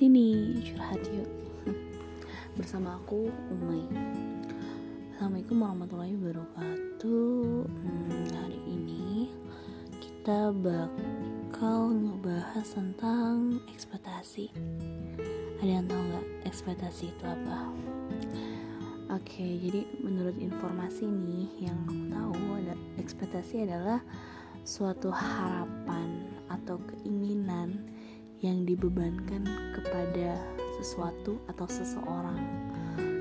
Sini curhat yuk. Bersama aku Umay. Assalamualaikum warahmatullahi wabarakatuh. Hmm, Hari ini kita bakal ngebahas tentang ekspektasi. Ada yang tahu nggak ekspektasi itu apa? Oke, jadi menurut informasi nih yang aku tahu ada ekspektasi adalah suatu harapan atau keinginan yang dibebankan kepada sesuatu atau seseorang.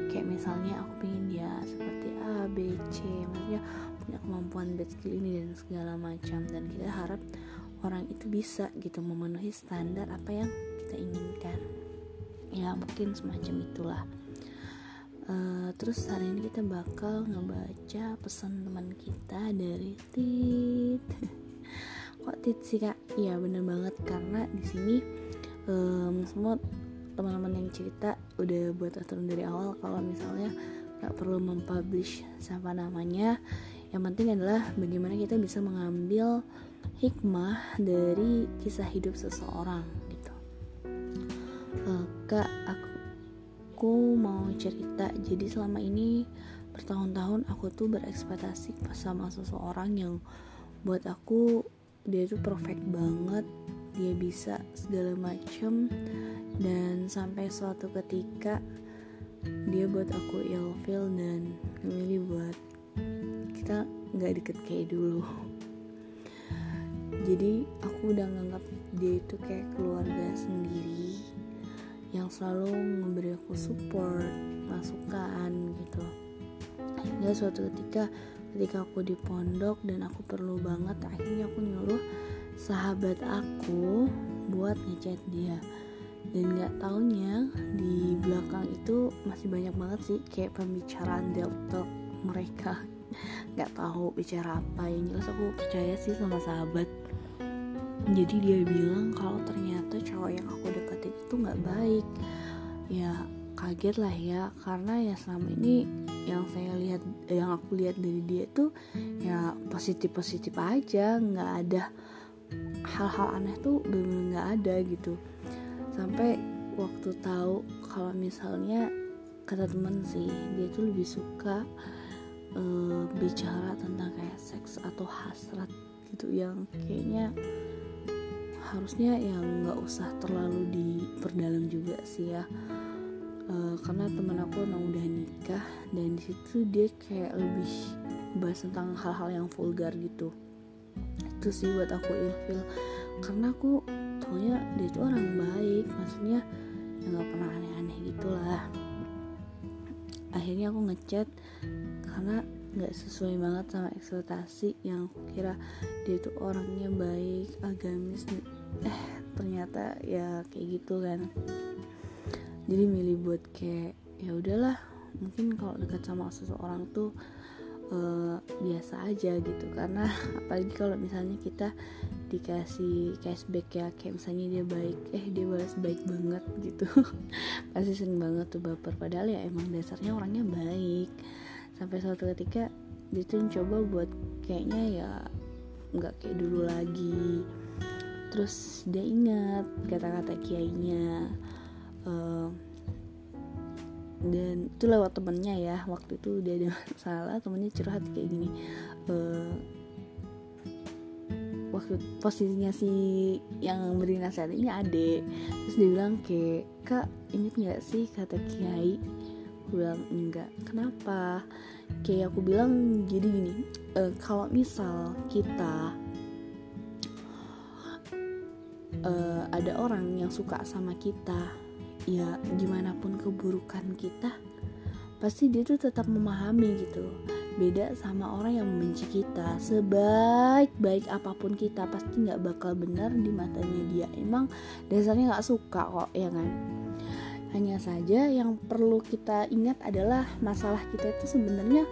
Kayak misalnya aku pengen dia seperti A, B, C maksudnya punya kemampuan bad skill ini dan segala macam. Dan kita harap orang itu bisa gitu memenuhi standar apa yang kita inginkan. Ya mungkin semacam itulah. Uh, terus hari ini kita bakal ngebaca pesan teman kita dari Tit kok tit sih kak? Iya bener banget. Karena di sini um, semua teman-teman yang cerita udah buat aturan dari awal kalau misalnya nggak perlu mempublish siapa namanya. Yang penting adalah bagaimana kita bisa mengambil hikmah dari kisah hidup seseorang gitu. Uh, kak aku, aku mau cerita. Jadi selama ini bertahun-tahun aku tuh berekspektasi sama seseorang yang buat aku dia tuh perfect banget. Dia bisa segala macem. Dan sampai suatu ketika dia buat aku ilfeel dan memilih buat kita nggak deket kayak dulu. Jadi aku udah nganggap dia itu kayak keluarga sendiri yang selalu memberi aku support masukan gitu. Hingga suatu ketika ketika aku di pondok dan aku perlu banget akhirnya aku nyuruh sahabat aku buat ngechat dia. Dan nggak taunya di belakang itu masih banyak banget sih kayak pembicaraan delta mereka. Nggak tahu bicara apa yang jelas aku percaya sih sama sahabat. Jadi dia bilang kalau ternyata cowok yang aku deketin itu nggak baik. Ya kaget lah ya karena ya selama ini yang saya lihat yang aku lihat dari dia tuh ya positif positif aja nggak ada hal-hal aneh tuh benar nggak ada gitu. Sampai waktu tahu kalau misalnya kata temen sih dia tuh lebih suka uh, bicara tentang kayak seks atau hasrat gitu yang kayaknya harusnya yang nggak usah terlalu diperdalam juga sih ya uh, karena teman aku emang udah nikah dan di situ dia kayak lebih bahas tentang hal-hal yang vulgar gitu. Itu sih buat aku ilfil. Karena aku taunya dia itu orang baik maksudnya yang nggak pernah aneh-aneh gitulah. Akhirnya aku ngechat karena nggak sesuai banget sama ekspektasi yang aku kira dia itu orangnya baik agamis eh ternyata ya kayak gitu kan jadi milih buat kayak ya udahlah mungkin kalau dekat sama seseorang tuh uh, biasa aja gitu. Karena apalagi kalau misalnya kita dikasih cashback ya kayak misalnya dia baik eh dia balas baik banget gitu. Pasti sering banget tuh baper. Padahal ya emang dasarnya orangnya baik. Sampai suatu ketika dia tuh coba buat kayaknya ya nggak kayak dulu lagi. Terus dia ingat kata-kata kiainya uh, dan itu lewat temennya ya waktu itu dia ada masalah temennya curhat kayak gini. Uh, waktu posisinya si yang beri nasihat ini ade terus dia bilang kayak kak inget nggak sih kata kiai? Aku bilang enggak. Kenapa? Kayak aku bilang jadi gini uh, kalau misal kita uh, ada orang yang suka sama kita ya gimana pun keburukan kita pasti dia tuh tetap memahami gitu. Beda sama orang yang membenci kita. Sebaik-baik apa pun kita pasti nggak bakal benar di matanya dia. Emang dasarnya nggak suka kok ya kan? Hanya saja yang perlu kita ingat adalah masalah kita itu sebenarnya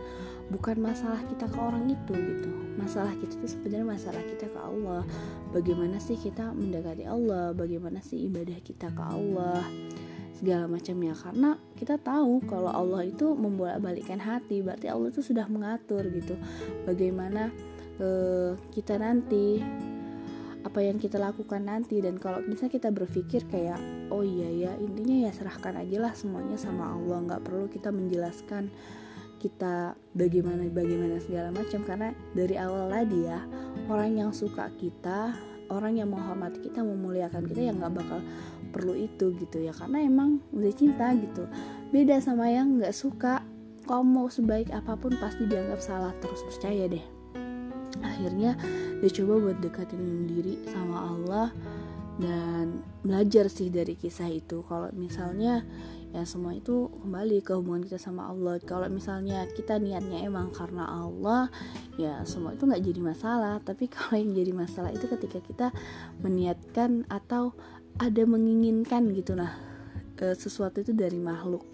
bukan masalah kita ke orang itu gitu. Masalah kita itu sebenarnya masalah kita ke Allah. Bagaimana sih kita mendekati Allah? Bagaimana sih ibadah kita ke Allah segala macamnya karena kita tahu kalau Allah itu membolak-balikkan hati berarti Allah itu sudah mengatur gitu. Bagaimana uh, kita nanti apa yang kita lakukan nanti. Dan kalau bisa kita berpikir kayak oh iya ya intinya ya serahkan aja lah semuanya sama Allah. Nggak perlu kita menjelaskan kita bagaimana bagaimana segala macam. Karena dari awal tadi ya orang yang suka kita orang yang menghormati kita memuliakan kita yang nggak bakal perlu itu gitu ya karena emang udah cinta gitu. Beda sama yang nggak suka kamu mau sebaik apa pun pasti dianggap salah terus percaya deh. Akhirnya dia coba buat dekatin diri sama Allah dan belajar sih dari kisah itu. Kalau misalnya ya semua itu kembali ke hubungan kita sama Allah. Kalau misalnya kita niatnya emang karena Allah ya semua itu nggak jadi masalah. Tapi kalau yang jadi masalah itu ketika kita meniatkan atau ada menginginkan gitu. Nah e, sesuatu itu dari makhluk.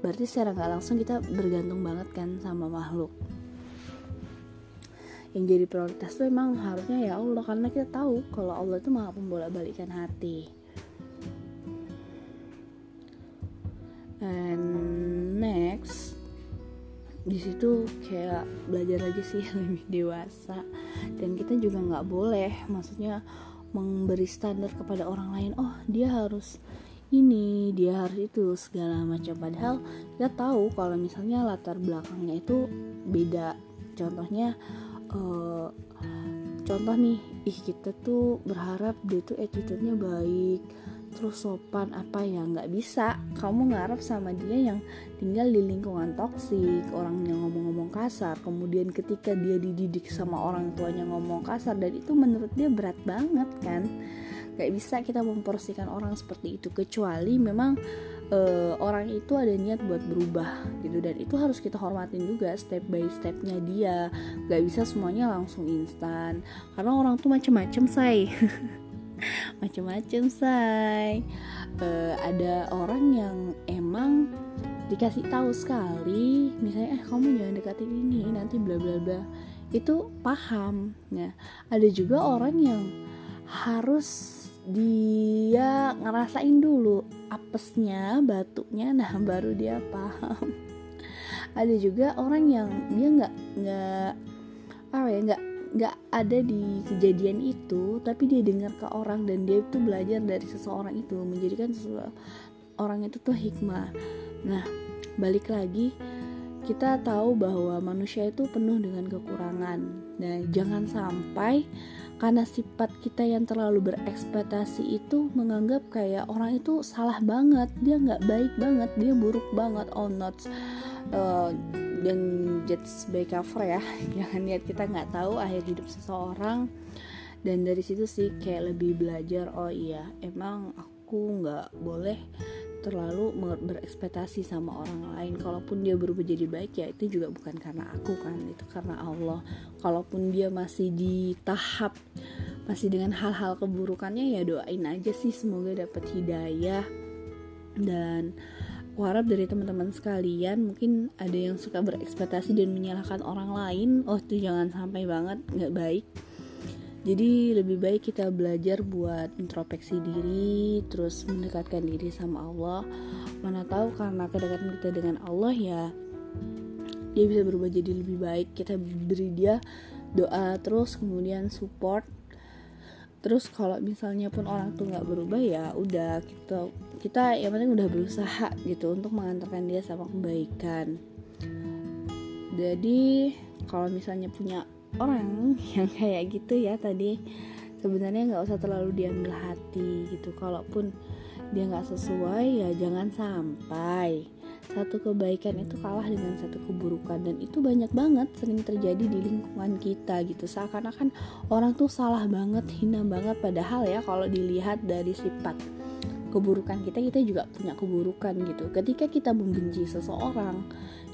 Berarti secara nggak langsung kita bergantung banget kan sama makhluk. Yang jadi prioritas tuh emang harusnya ya Allah karena kita tahu kalau Allah itu maha pembolak balikan hati. And next di situ kayak belajar lagi sih lebih dewasa. Dan kita juga nggak boleh maksudnya memberi standar kepada orang lain oh dia harus ini dia harus itu segala macam. Padahal kita tahu kalau misalnya latar belakangnya itu beda. Contohnya uh, contoh nih ih kita tuh berharap dia tuh attitude-nya baik terus sopan apa ya? Nggak bisa. Kamu ngarep sama dia yang tinggal di lingkungan toksik orang yang ngomong-ngomong kasar. Kemudian ketika dia dididik sama orang tuanya ngomong kasar dan itu menurut dia berat banget kan? Nggak bisa kita memporsikan orang seperti itu. Kecuali memang uh, orang itu ada niat buat berubah gitu. Dan itu harus kita hormatin juga step by stepnya dia. Nggak bisa semuanya langsung instan. Karena orang tuh macem-macem say macem-macem say. Uh, ada orang yang emang dikasih tahu sekali misalnya eh kamu jangan deketin ini nanti bla bla bla. Itu paham ya. Ada juga orang yang harus dia ngerasain dulu apesnya batuknya nah baru dia paham. Ada juga orang yang dia nggak nggak apa ya nggak nggak ada di kejadian itu tapi dia dengar ke orang dan dia itu belajar dari seseorang itu menjadikan orang itu tuh hikmah. Nah balik lagi kita tahu bahwa manusia itu penuh dengan kekurangan. Nah jangan sampai karena sifat kita yang terlalu berekspektasi itu menganggap kayak orang itu salah banget dia nggak baik banget dia buruk banget oh not uh, dan just by cover ya. Jangan lihat kita nggak tahu akhir hidup seseorang. Dan dari situ sih kayak lebih belajar oh iya emang aku nggak boleh terlalu berekspektasi sama orang lain. Kalaupun dia berubah jadi baik ya itu juga bukan karena aku kan itu karena Allah. Kalaupun dia masih di tahap masih dengan hal-hal keburukannya ya doain aja sih semoga dapat hidayah. Dan aku harap dari teman-teman sekalian mungkin ada yang suka berekspektasi dan menyalahkan orang lain oh itu jangan sampai banget nggak baik. Jadi lebih baik kita belajar buat introspeksi diri terus mendekatkan diri sama Allah. Mana tahu karena kedekatan kita dengan Allah ya dia bisa berubah jadi lebih baik. Kita beri dia doa terus kemudian support terus kalau misalnya pun orang tuh nggak berubah ya udah kita kita yang penting udah berusaha gitu untuk mengantarkan dia sama kebaikan. Jadi kalau misalnya punya orang yang kayak gitu ya tadi sebenarnya nggak usah terlalu diambil hati gitu. Kalaupun dia nggak sesuai ya jangan sampai satu kebaikan itu kalah dengan satu keburukan. Dan itu banyak banget sering terjadi di lingkungan kita gitu. Seakan-akan orang tuh salah banget hina banget. Padahal ya kalau dilihat dari sifat keburukan kita kita juga punya keburukan gitu. Ketika kita membenci seseorang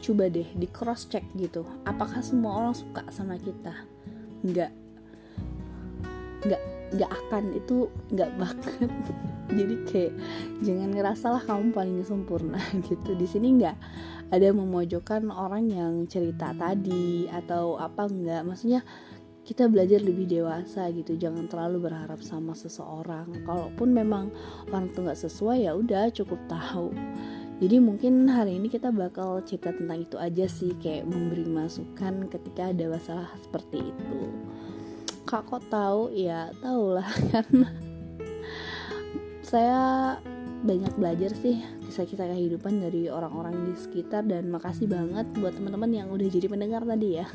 coba deh di cross check gitu. Apakah semua orang suka sama kita? Nggak. Nggak nggak akan itu nggak banget. Jadi kayak jangan ngerasa lah kamu paling sempurna gitu. Di sini nggak ada memojokkan orang yang cerita tadi atau apa nggak. Maksudnya kita belajar lebih dewasa gitu. Jangan terlalu berharap sama seseorang. Kalaupun memang orang itu nggak sesuai ya udah cukup tahu. Jadi mungkin hari ini kita bakal cerita tentang itu aja sih. Kayak memberi masukan ketika ada masalah seperti itu kak kok tahu? Ya tahu lah karena saya banyak belajar sih kisah-kisah kehidupan dari orang-orang di sekitar dan makasih banget buat teman-teman yang udah jadi pendengar tadi ya.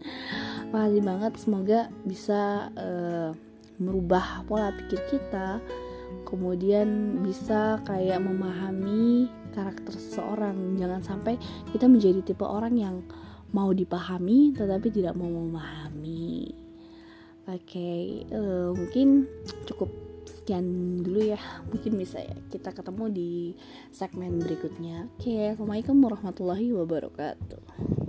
Makasih banget semoga bisa uh, merubah pola pikir kita kemudian bisa kayak memahami karakter seseorang. Jangan sampai kita menjadi tipe orang yang mau dipahami tetapi tidak mau memahami oke okay, uh, eh, mungkin cukup sekian dulu ya. Mungkin bisa ya kita ketemu di segmen berikutnya. Oke okay, assalamualaikum warahmatullahi wabarakatuh